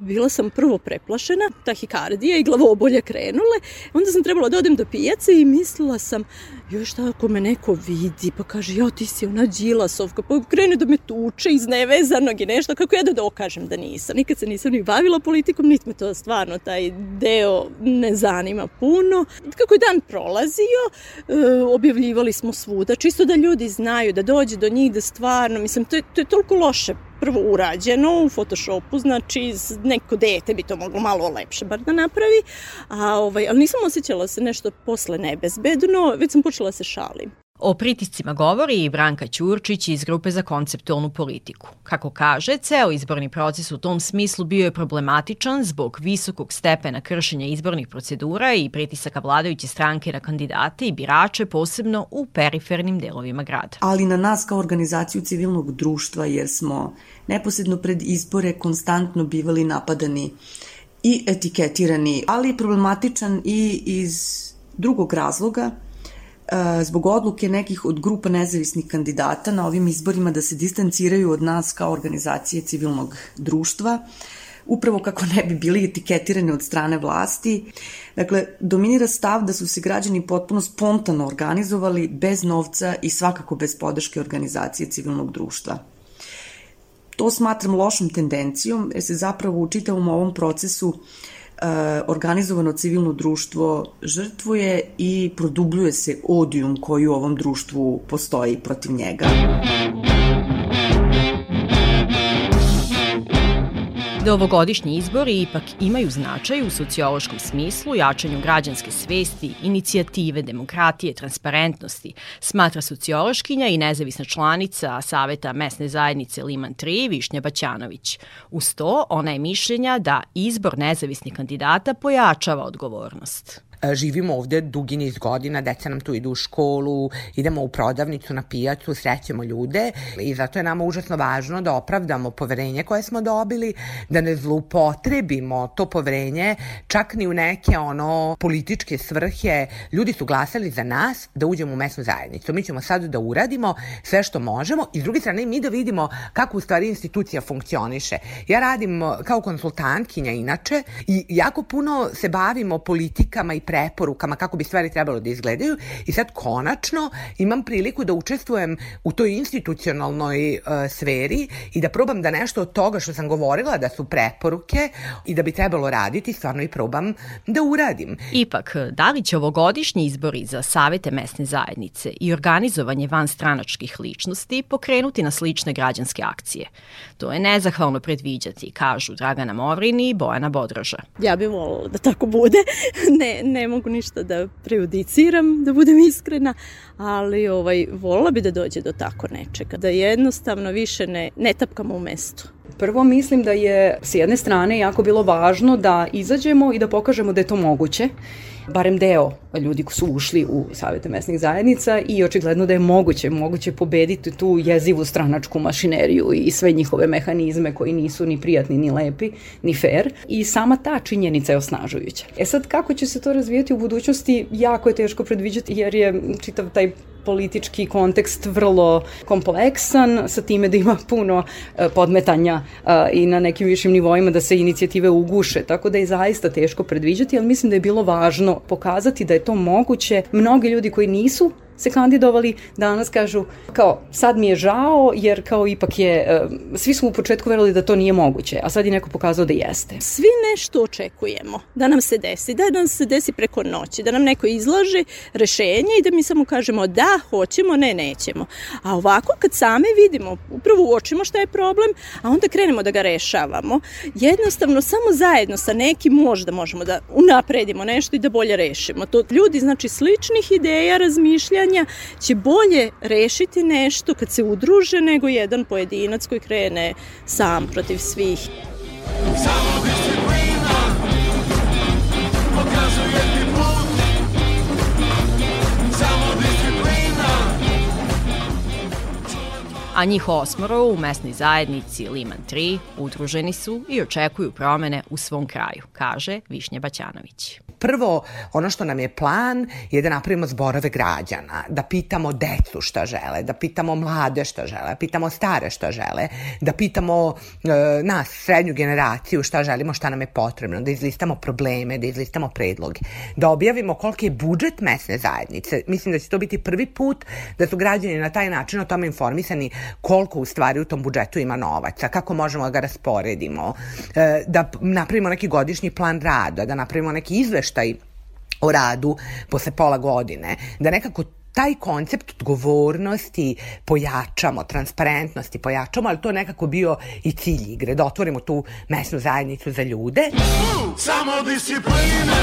bila sam prvo preplašena, tahikardija i glavobolje krenule, onda sam trebala da odem do pijace i mislila sam, joj šta ako me neko vidi, pa kaže, jo ti si ona Đilasovka, pa krene da me tuče iz nevezanog i nešto, kako ja da dokažem da nisam. Nikad se nisam ni bavila politikom, niti me to stvarno, taj deo ne zanima puno. Kako je dan prolazio, e, objavljivali smo svuda, čisto da ljudi znaju, da dođe do njih, da stvarno, mislim, to je, to je toliko loše prvo urađeno u Photoshopu, znači neko dete bi to moglo malo lepše bar da napravi, a, ovaj, ali nisam osjećala se nešto posle nebezbedno, već sam počela da se šalim. O pritiscima govori i Branka Ćurčić iz Grupe za konceptualnu politiku. Kako kaže, ceo izborni proces u tom smislu bio je problematičan zbog visokog stepena kršenja izbornih procedura i pritisaka vladajuće stranke na kandidate i birače, posebno u perifernim delovima grada. Ali na nas kao organizaciju civilnog društva, jer smo neposredno pred izbore konstantno bivali napadani i etiketirani, ali problematičan i iz drugog razloga, zbog odluke nekih od grupa nezavisnih kandidata na ovim izborima da se distanciraju od nas kao organizacije civilnog društva, upravo kako ne bi bili etiketirane od strane vlasti. Dakle, dominira stav da su se građani potpuno spontano organizovali bez novca i svakako bez podrške organizacije civilnog društva. To smatram lošom tendencijom jer se zapravo u čitavom ovom procesu organizovano civilno društvo žrtvuje i produbljuje se odijum koji u ovom društvu postoji protiv njega. Da ovogodišnji izbori ipak imaju značaj u sociološkom smislu, jačanju građanske svesti, inicijative, demokratije, transparentnosti, smatra sociološkinja i nezavisna članica Saveta mesne zajednice Liman 3, Višnja Baćanović. Uz to, ona je mišljenja da izbor nezavisnih kandidata pojačava odgovornost. E, živimo ovde dugi niz godina, deca nam tu idu u školu, idemo u prodavnicu, na pijacu, srećemo ljude i zato je nama užasno važno da opravdamo poverenje koje smo dobili, da ne zlupotrebimo to poverenje čak ni u neke ono političke svrhe. Ljudi su glasali za nas da uđemo u mesnu zajednicu. Mi ćemo sad da uradimo sve što možemo i s druge strane mi da vidimo kako u stvari institucija funkcioniše. Ja radim kao konsultantkinja inače i jako puno se bavimo politikama i preporukama kako bi stvari trebalo da izgledaju i sad konačno imam priliku da učestvujem u toj institucionalnoj uh, sferi i da probam da nešto od toga što sam govorila da su preporuke i da bi trebalo raditi stvarno i probam da uradim. Ipak, da li će ovogodišnji izbori za savete mesne zajednice i organizovanje vanstranačkih ličnosti pokrenuti na slične građanske akcije? To je nezahvalno predviđati, kažu Dragana Movrini i Bojana Bodroža. Ja bih volila da tako bude. ne, ne mogu ništa da prejudiciram, da budem iskrena, ali ovaj, volila bi da dođe do tako nečega, da jednostavno više ne, ne tapkamo u mestu. Prvo mislim da je s jedne strane jako bilo važno da izađemo i da pokažemo da je to moguće barem deo ljudi su ušli u savete mesnih zajednica i očigledno da je moguće, moguće pobediti tu jezivu stranačku mašineriju i sve njihove mehanizme koji nisu ni prijatni, ni lepi, ni fair i sama ta činjenica je osnažujuća. E sad, kako će se to razvijeti u budućnosti, jako je teško predviđati jer je čitav taj politički kontekst vrlo kompleksan, sa time da ima puno e, podmetanja e, i na nekim višim nivoima da se inicijative uguše, tako da je zaista teško predviđati, ali mislim da je bilo važno pokazati da je to moguće. Mnogi ljudi koji nisu se kandidovali, danas kažu kao sad mi je žao jer kao ipak je, svi su u početku verovali da to nije moguće, a sad je neko pokazao da jeste. Svi nešto očekujemo da nam se desi, da nam se desi preko noći, da nam neko izlaže rešenje i da mi samo kažemo da, hoćemo, ne, nećemo. A ovako kad same vidimo, upravo uočimo šta je problem, a onda krenemo da ga rešavamo, jednostavno samo zajedno sa nekim možda možemo da unapredimo nešto i da bolje rešimo. To ljudi, znači, sličnih ideja, razmišljanja, pitanja će bolje rešiti nešto kad se udruže nego jedan pojedinac koji krene sam protiv svih. Samo A njih osmoro u mesnoj zajednici Liman 3 udruženi su i očekuju promene u svom kraju, kaže Višnja Baćanović. Prvo, ono što nam je plan je da napravimo zborove građana, da pitamo decu šta žele, da pitamo mlade šta žele, pitamo stare šta žele, da pitamo e, nas, srednju generaciju šta želimo, šta nam je potrebno, da izlistamo probleme, da izlistamo predloge, da objavimo koliki je budžet mesne zajednice. Mislim da će to biti prvi put da su građani na taj način o tome informisani koliko u stvari u tom budžetu ima novaca, kako možemo da ga rasporedimo, e, da napravimo neki godišnji plan rada, da napravimo neki izveš izveštaj o radu posle pola godine, da nekako taj koncept odgovornosti pojačamo, transparentnosti pojačamo, ali to je nekako bio i cilj igre, da otvorimo tu mesnu zajednicu za ljude. Samo disciplina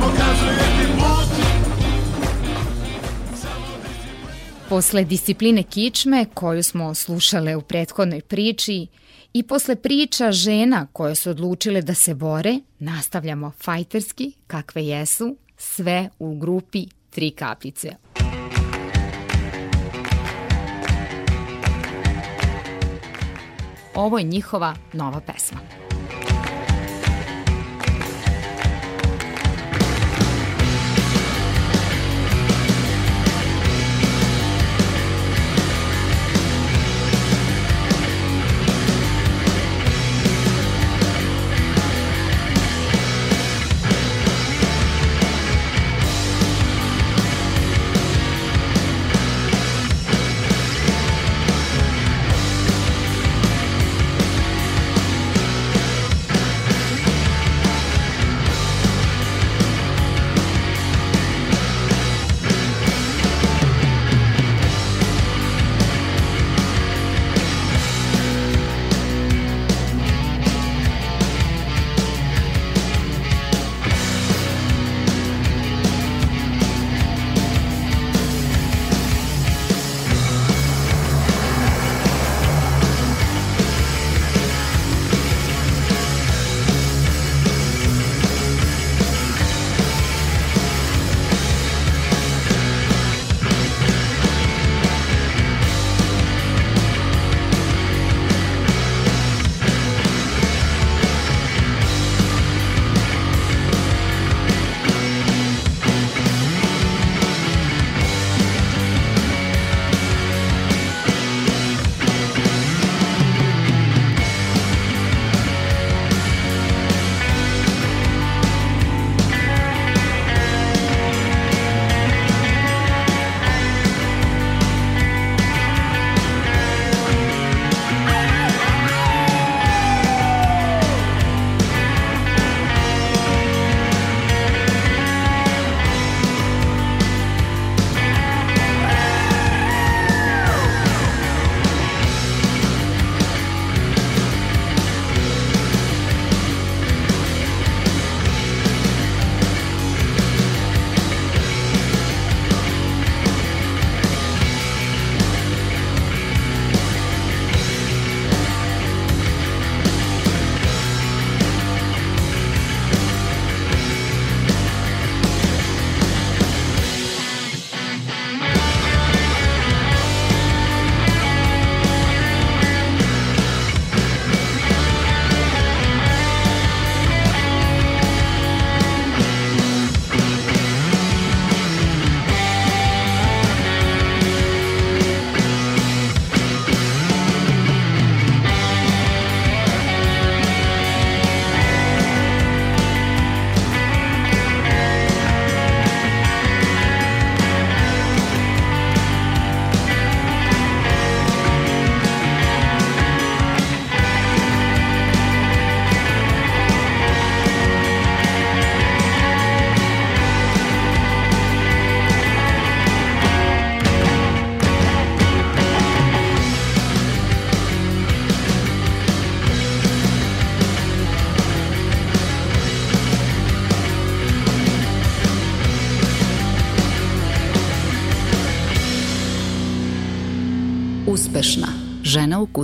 pokazuje ti put Posle discipline kičme, koju smo slušale u prethodnoj priči, I posle priča žena koje su odlučile da se bore, nastavljamo fajterski, kakve jesu, sve u grupi Tri kapljice. Ovo je njihova nova pesma.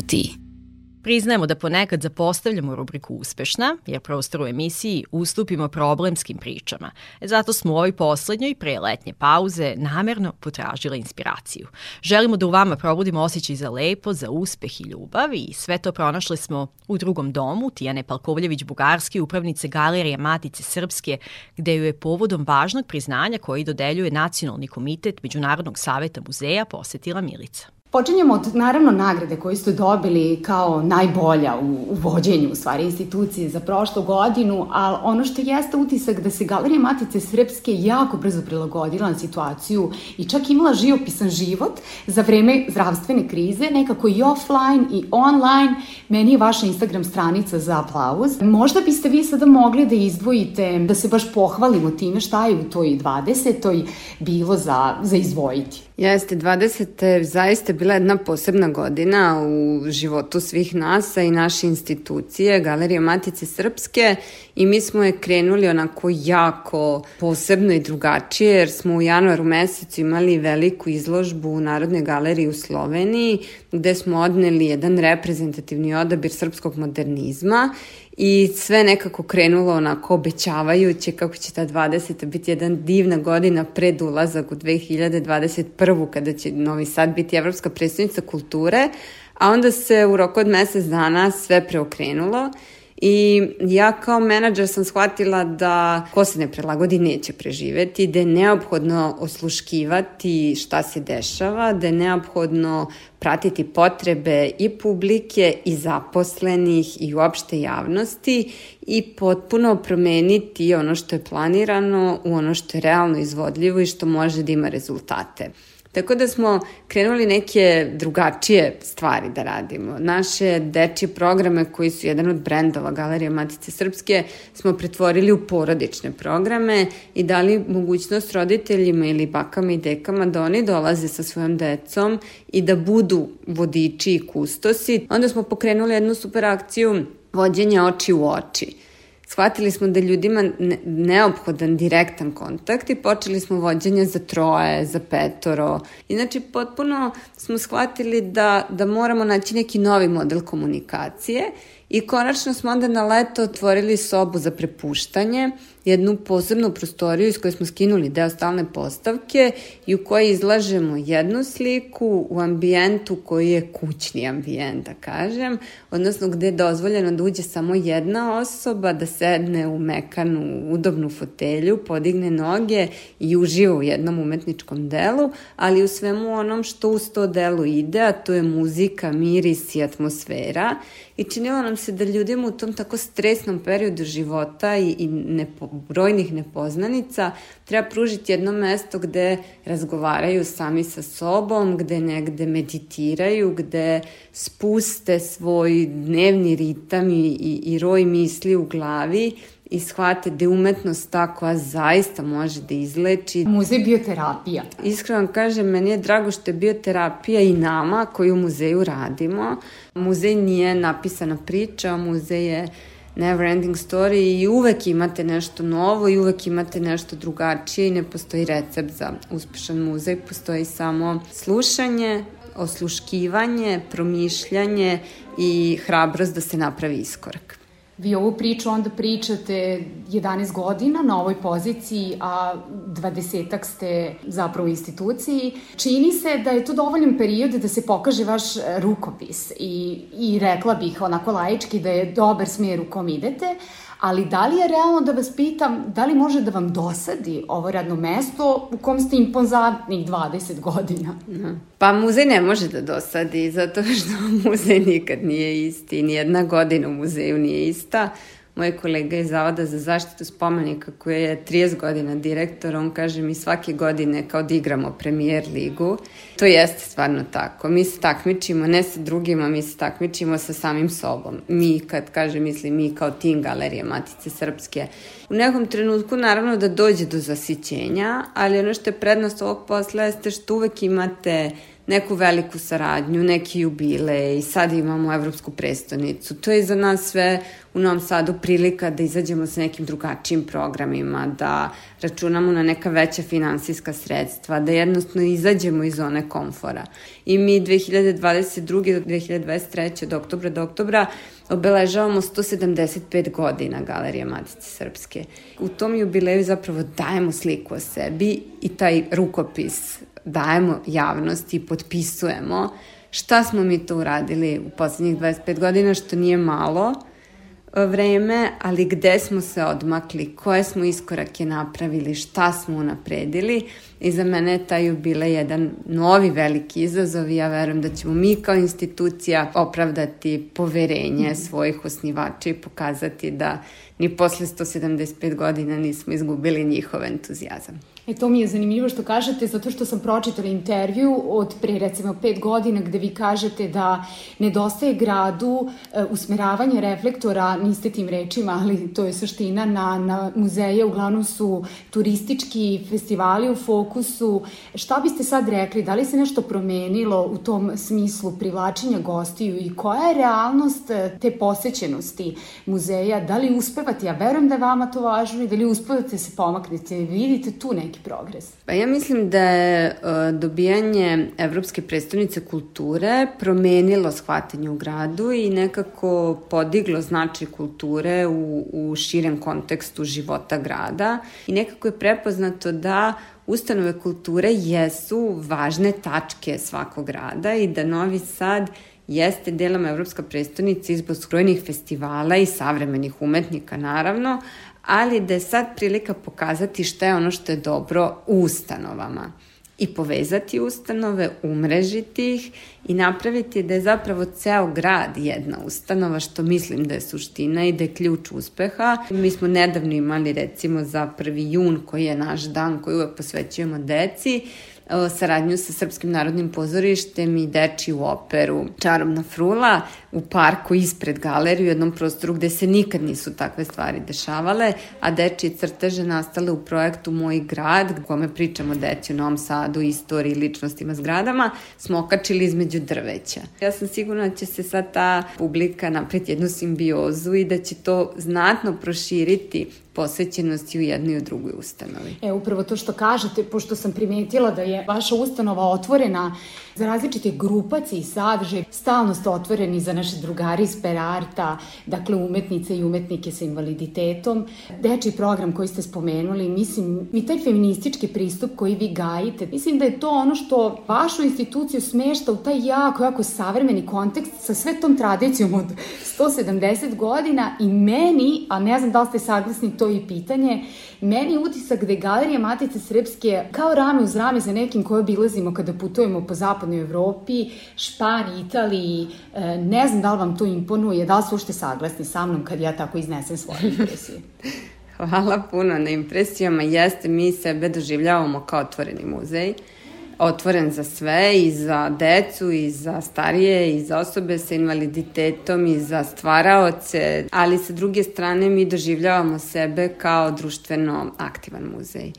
Kutiji. Priznajemo da ponekad zapostavljamo rubriku uspešna, jer prostor u emisiji ustupimo problemskim pričama. E zato smo u ovoj poslednjoj pre letnje pauze namerno potražile inspiraciju. Želimo da u vama probudimo osjećaj za lepo, za uspeh i ljubav i sve to pronašli smo u drugom domu Tijane Palkovljević-Bugarski, upravnice Galerije Matice Srpske, gde ju je povodom važnog priznanja koji dodeljuje Nacionalni komitet Međunarodnog saveta muzeja posetila Milica. Počinjemo od, naravno, nagrade koju ste dobili kao najbolja u, u vođenju, u stvari, institucije za prošlu godinu, ali ono što jeste utisak da se Galerija Matice Srpske jako brzo prilagodila na situaciju i čak imala živopisan život za vreme zdravstvene krize, nekako i offline i online. Meni je vaša Instagram stranica za aplauz. Možda biste vi sada mogli da izdvojite, da se baš pohvalimo time šta je u toj 20. bilo za, za izdvojiti. Jeste, 20. je zaista bila jedna posebna godina u životu svih nas, i naše institucije, Galerija Matice Srpske i mi smo je krenuli onako jako posebno i drugačije, jer smo u januaru mesecu imali veliku izložbu u Narodnoj galeriji u Sloveniji, gde smo odneli jedan reprezentativni odabir srpskog modernizma i sve nekako krenulo onako obećavajuće kako će ta 20. biti jedan divna godina pred ulazak u 2021. kada će Novi Sad biti Evropska predstavnica kulture, a onda se u roku od mesec dana sve preokrenulo I ja kao menadžer sam shvatila da ko se ne prelagodi neće preživeti, da je neophodno osluškivati šta se dešava, da je neophodno pratiti potrebe i publike i zaposlenih i uopšte javnosti i potpuno promeniti ono što je planirano u ono što je realno izvodljivo i što može da ima rezultate. Tako da smo krenuli neke drugačije stvari da radimo. Naše dečje programe koji su jedan od brendova Galerije Matice Srpske smo pretvorili u porodične programe i dali mogućnost roditeljima ili bakama i dekama da oni dolaze sa svojom decom i da budu vodiči i kustosi. Onda smo pokrenuli jednu super akciju vođenja oči u oči shvatili smo da ljudima ne, neophodan direktan kontakt i počeli smo vođenje za troje, za petoro. I znači potpuno smo shvatili da, da moramo naći neki novi model komunikacije i konačno smo onda na leto otvorili sobu za prepuštanje jednu posebnu prostoriju iz koje smo skinuli deo stalne postavke i u kojoj izlažemo jednu sliku u ambijentu koji je kućni ambijent, da kažem, odnosno gde je dozvoljeno da uđe samo jedna osoba, da sedne u mekanu, udobnu fotelju, podigne noge i uživa u jednom umetničkom delu, ali u svemu onom što uz to delu ide, a to je muzika, miris i atmosfera i činilo nam se da ljudima u tom tako stresnom periodu života i, i nepo, brojnih nepoznanica treba pružiti jedno mesto gde razgovaraju sami sa sobom, gde negde meditiraju, gde spuste svoj dnevni ritam i, i, i roj misli u glavi i shvate da je umetnost ta koja zaista može da izleči. Muzej bioterapija. Iskreno kažem, meni je drago što je bioterapija i nama koji u muzeju radimo. Muzej nije napisana priča, muzej je never ending story i uvek imate nešto novo i uvek imate nešto drugačije i ne postoji recept za uspešan muzej, postoji samo slušanje, osluškivanje, promišljanje i hrabrost da se napravi iskorak. Vi ovu priču onda pričate 11 godina na ovoj poziciji, a 20 ste zapravo u instituciji. Čini se da je to dovoljan period da se pokaže vaš rukopis i, i rekla bih onako laički da je dobar smjer u kom idete, ali da li je realno da vas pitam, da li može da vam dosadi ovo radno mesto u kom ste impozantnih 20 godina? Pa muzej ne može da dosadi, zato što muzej nikad nije isti, nijedna godina u muzeju nije ista moj kolega iz Zavoda za zaštitu spomenika koji je 30 godina direktor, on kaže mi svake godine kao da igramo premijer ligu. To jeste stvarno tako. Mi se takmičimo ne sa drugima, mi se takmičimo sa samim sobom. Mi, kad kaže, mislim, mi kao tim galerije Matice Srpske. U nekom trenutku naravno da dođe do zasićenja, ali ono što je prednost ovog posla jeste što uvek imate neku veliku saradnju, neki jubile i sad imamo Evropsku prestonicu. To je za nas sve u Novom Sadu prilika da izađemo sa nekim drugačijim programima, da računamo na neka veća finansijska sredstva, da jednostavno izađemo iz zone komfora. I mi 2022. do 2023. od oktobra do oktobra obeležavamo 175 godina Galerije Matice Srpske. U tom jubileju zapravo dajemo sliku o sebi i taj rukopis dajemo javnosti i potpisujemo. Šta smo mi to uradili u poslednjih 25 godina, što nije malo, vreme, ali gde smo se odmakli, koje smo iskorake napravili, šta smo unapredili. I za mene je taj jubile jedan novi veliki izazov i ja verujem da ćemo mi kao institucija opravdati poverenje svojih osnivača i pokazati da ni posle 175 godina nismo izgubili njihov entuzijazam. E, to mi je zanimljivo što kažete, zato što sam pročitala intervju od pre recimo pet godina gde vi kažete da nedostaje gradu e, usmeravanje reflektora, niste tim rečima, ali to je suština, na, na muzeje, uglavnom su turistički festivali u fokusu. Šta biste sad rekli, da li se nešto promenilo u tom smislu privlačenja gostiju i koja je realnost e, te posećenosti muzeja, da li uspevate, ja verujem da je vama to važno i da li uspevate se pomaknete, vidite tu neki progres? Pa ja mislim da je uh, dobijanje Evropske predstavnice kulture promenilo shvatanje u gradu i nekako podiglo značaj kulture u, u širem kontekstu života grada i nekako je prepoznato da ustanove kulture jesu važne tačke svakog grada i da Novi Sad jeste delom Evropska predstavnica izbog skrojnih festivala i savremenih umetnika naravno, ali da je sad prilika pokazati šta je ono što je dobro u ustanovama i povezati ustanove, umrežiti ih i napraviti da je zapravo ceo grad jedna ustanova, što mislim da je suština i da je ključ uspeha. Mi smo nedavno imali recimo za 1. jun koji je naš dan koji uvek posvećujemo deci, saradnju sa Srpskim narodnim pozorištem i dečiju operu Čarobna frula u parku ispred galeriju, u jednom prostoru gde se nikad nisu takve stvari dešavale, a dečije crteže nastale u projektu Moj grad, u kome pričamo deci u Novom Sadu, istoriji, ličnostima, zgradama, smo okačili između drveća. Ja sam sigurna da će se sad ta publika napreti jednu simbiozu i da će to znatno proširiti posvećenosti u jednoj i u drugoj ustanovi. E, upravo to što kažete, pošto sam primetila da je vaša ustanova otvorena za različite grupacije i sadržaje, stalno ste otvoreni za naše drugari iz Perarta, dakle umetnice i umetnike sa invaliditetom. Deči program koji ste spomenuli, mislim, i taj feministički pristup koji vi gajite, mislim da je to ono što vašu instituciju smešta u taj jako, jako savremeni kontekst sa sve tom tradicijom od 170 godina i meni, a ne znam da li ste saglasni to i pitanje, meni je utisak da je Galerija Matice Srpske kao rame uz rame za nekim koje obilazimo kada putujemo po zapadnoj Evropi, Španiji, Italiji, e, ne znam da li vam to imponuje, da li su ušte saglasni sa mnom kad ja tako iznesem svoje impresije. Hvala puno na impresijama. Jeste, mi sebe doživljavamo kao otvoreni muzej otvoren za sve i za decu i za starije i za osobe sa invaliditetom i za stvaraoce, ali sa druge strane mi doživljavamo sebe kao društveno aktivan muzej.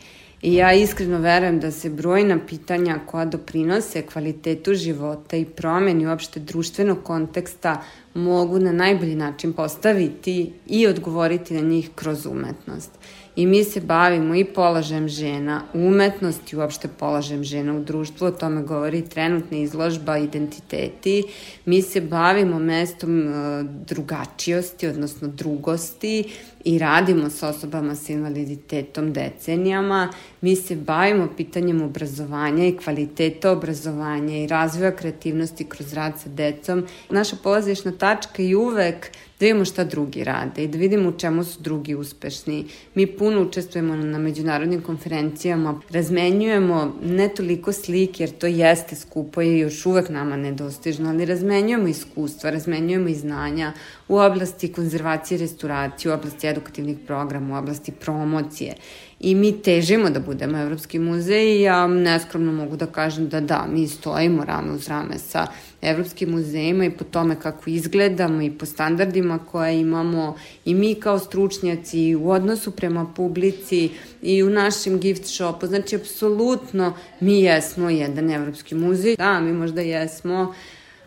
I ja iskreno verujem da se brojna pitanja koja doprinose kvalitetu života i promeni uopšte društvenog konteksta mogu na najbolji način postaviti i odgovoriti na njih kroz umetnost i mi se bavimo i položajem žena, umetnosti uopšte položajem žena u društvu, o tome govori trenutna izložba identiteti. Mi se bavimo mestom e, drugačijosti, odnosno drugosti i radimo sa osobama sa invaliditetom decenijama. Mi se bavimo pitanjem obrazovanja i kvaliteta obrazovanja i razvoja kreativnosti kroz rad sa decom. Naša polazišna tačka je uvek da vidimo šta drugi rade i da vidimo u čemu su drugi uspešni. Mi puno učestvujemo na međunarodnim konferencijama, razmenjujemo ne toliko slike, jer to jeste skupo i još uvek nama nedostižno, ali razmenjujemo iskustva, razmenjujemo i znanja u oblasti konzervacije i restauracije, u oblasti edukativnih programa, u oblasti promocije i mi težimo da budemo Evropski muzej i ja neskromno mogu da kažem da da, mi stojimo rame uz rame sa Evropskim muzejima i po tome kako izgledamo i po standardima koja imamo i mi kao stručnjaci u odnosu prema publici i u našem gift shopu. Znači, apsolutno mi jesmo jedan evropski muzej. Da, mi možda jesmo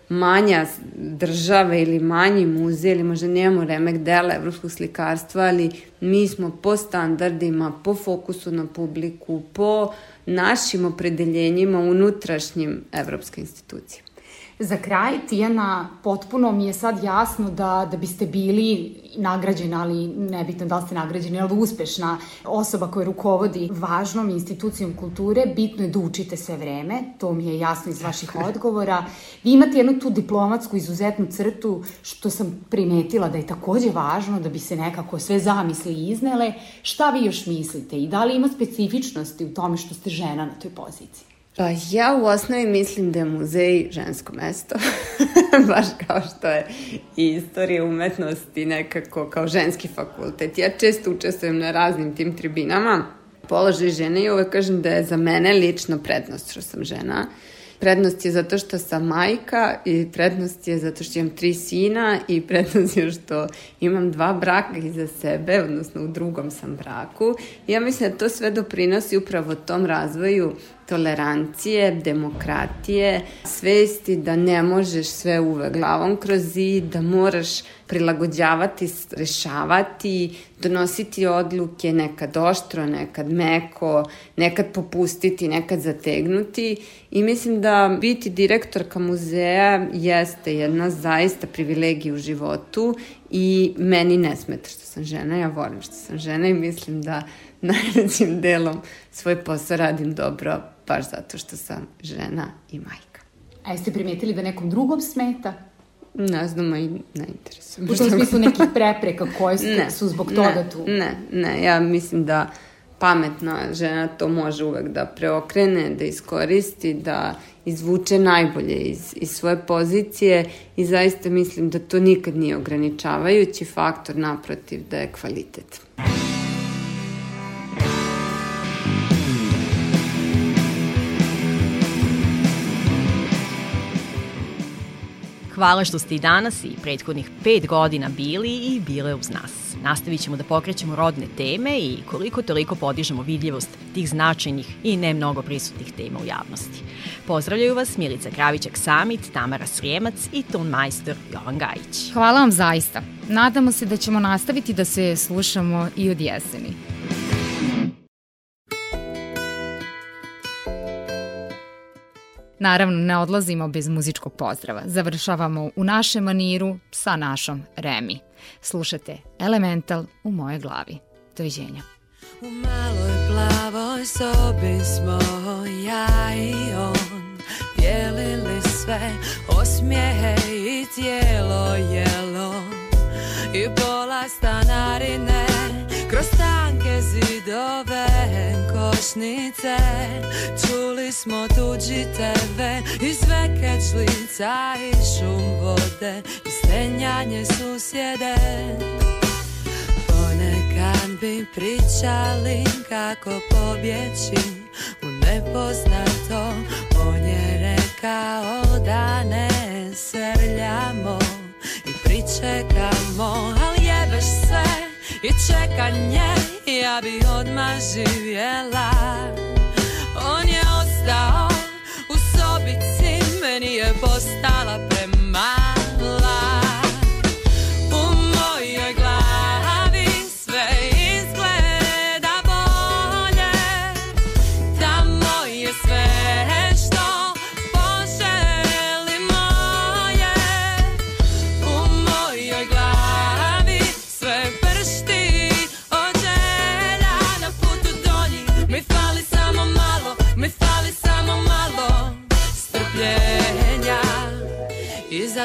manja država ili manji muzej ili možda nemamo remek dela evropskog slikarstva, ali mi smo po standardima, po fokusu na publiku, po našim opredeljenjima unutrašnjim evropske institucije. Za kraj, Tijana, potpuno mi je sad jasno da, da biste bili nagrađeni, ali nebitno da li ste nagrađeni, ali uspešna osoba koja rukovodi važnom institucijom kulture, bitno je da učite sve vreme, to mi je jasno iz vaših odgovora. Vi imate jednu tu diplomatsku izuzetnu crtu, što sam primetila da je takođe važno da bi se nekako sve zamisli iznele. Šta vi još mislite i da li ima specifičnosti u tome što ste žena na toj poziciji? Pa ja u osnovi mislim da je muzej žensko mesto, baš kao što je i istorija umetnosti nekako kao ženski fakultet. Ja često učestvujem na raznim tim tribinama, položaj žene i uvek kažem da je za mene lično prednost što sam žena. Prednost je zato što sam majka i prednost je zato što imam tri sina i prednost je što imam dva braka iza sebe, odnosno u drugom sam braku. I ja mislim da to sve doprinosi upravo tom razvoju tolerancije, demokratije, svesti da ne možeš sve uvek glavom kroz zid, da moraš prilagođavati, rešavati, donositi odluke, nekad oštro, nekad meko, nekad popustiti, nekad zategnuti. I mislim da biti direktorka muzeja jeste jedna zaista privilegija u životu i meni ne smeta što sam žena, ja volim što sam žena i mislim da najvećim delom svoj posao radim dobro baš zato što sam žena i majka. A jeste primetili da nekom drugom smeta? Ne znam, i ne interesuje. U tom smislu nekih prepreka koje su, ne, su zbog toga ne, tu? Ne, ne, ja mislim da pametna žena to može uvek da preokrene, da iskoristi, da izvuče najbolje iz, iz svoje pozicije i zaista mislim da to nikad nije ograničavajući faktor, naprotiv da je kvalitet. Hvala što ste i danas i prethodnih pet godina bili i bile uz nas. Nastavit ćemo da pokrećemo rodne teme i koliko toliko podižemo vidljivost tih značajnih i ne mnogo prisutnih tema u javnosti. Pozdravljaju vas Milica Kravićak Samit, Tamara Srijemac i ton majstor Jovan Gajić. Hvala vam zaista. Nadamo se da ćemo nastaviti da se slušamo i od jeseni. Naravno, ne odlazimo bez muzičkog pozdrava. Završavamo u našem maniru sa našom Remi. Slušate Elemental u moje glavi. Doviđenja. U maloj plavoj sobi smo ja i on Dijelili sve osmijehe i tijelo jelo I pola stanarine košnice Čuli smo tuđi tebe i sve kečlica i šum vode I stenjanje susjede. Ponekad bi pričali kako pobjeći u nepoznato On je rekao da ne srljamo i pričekamo Ali i čekanje ja bi odmah živjela. On je ostao u sobici, meni je postala premala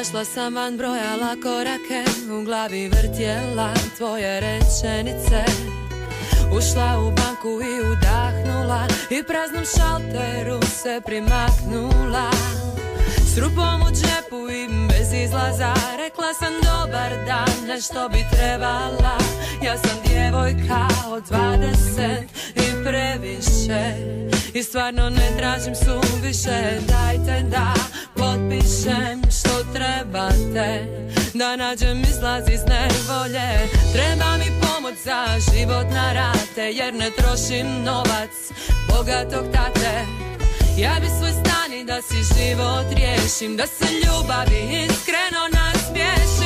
Izašla sam van, brojala korake U glavi vrtjela tvoje rečenice. Ušla u banku i udahnula I praznom šalteru se primaknula. S rupom u džepu i bez izlaza Rekla sam dobar dan, nešto bi trebala. Ja sam djevojka od 20 i previše I stvarno ne tražim suviše. Dajte da potpišem što trebate. Da nađem izlaz iz nevolje. Treba mi pomoć za život na rate Jer ne trošim novac bogatog tate. Ja bi svoj stani da si život riješim Da se ljubavi iskreno nasmiješim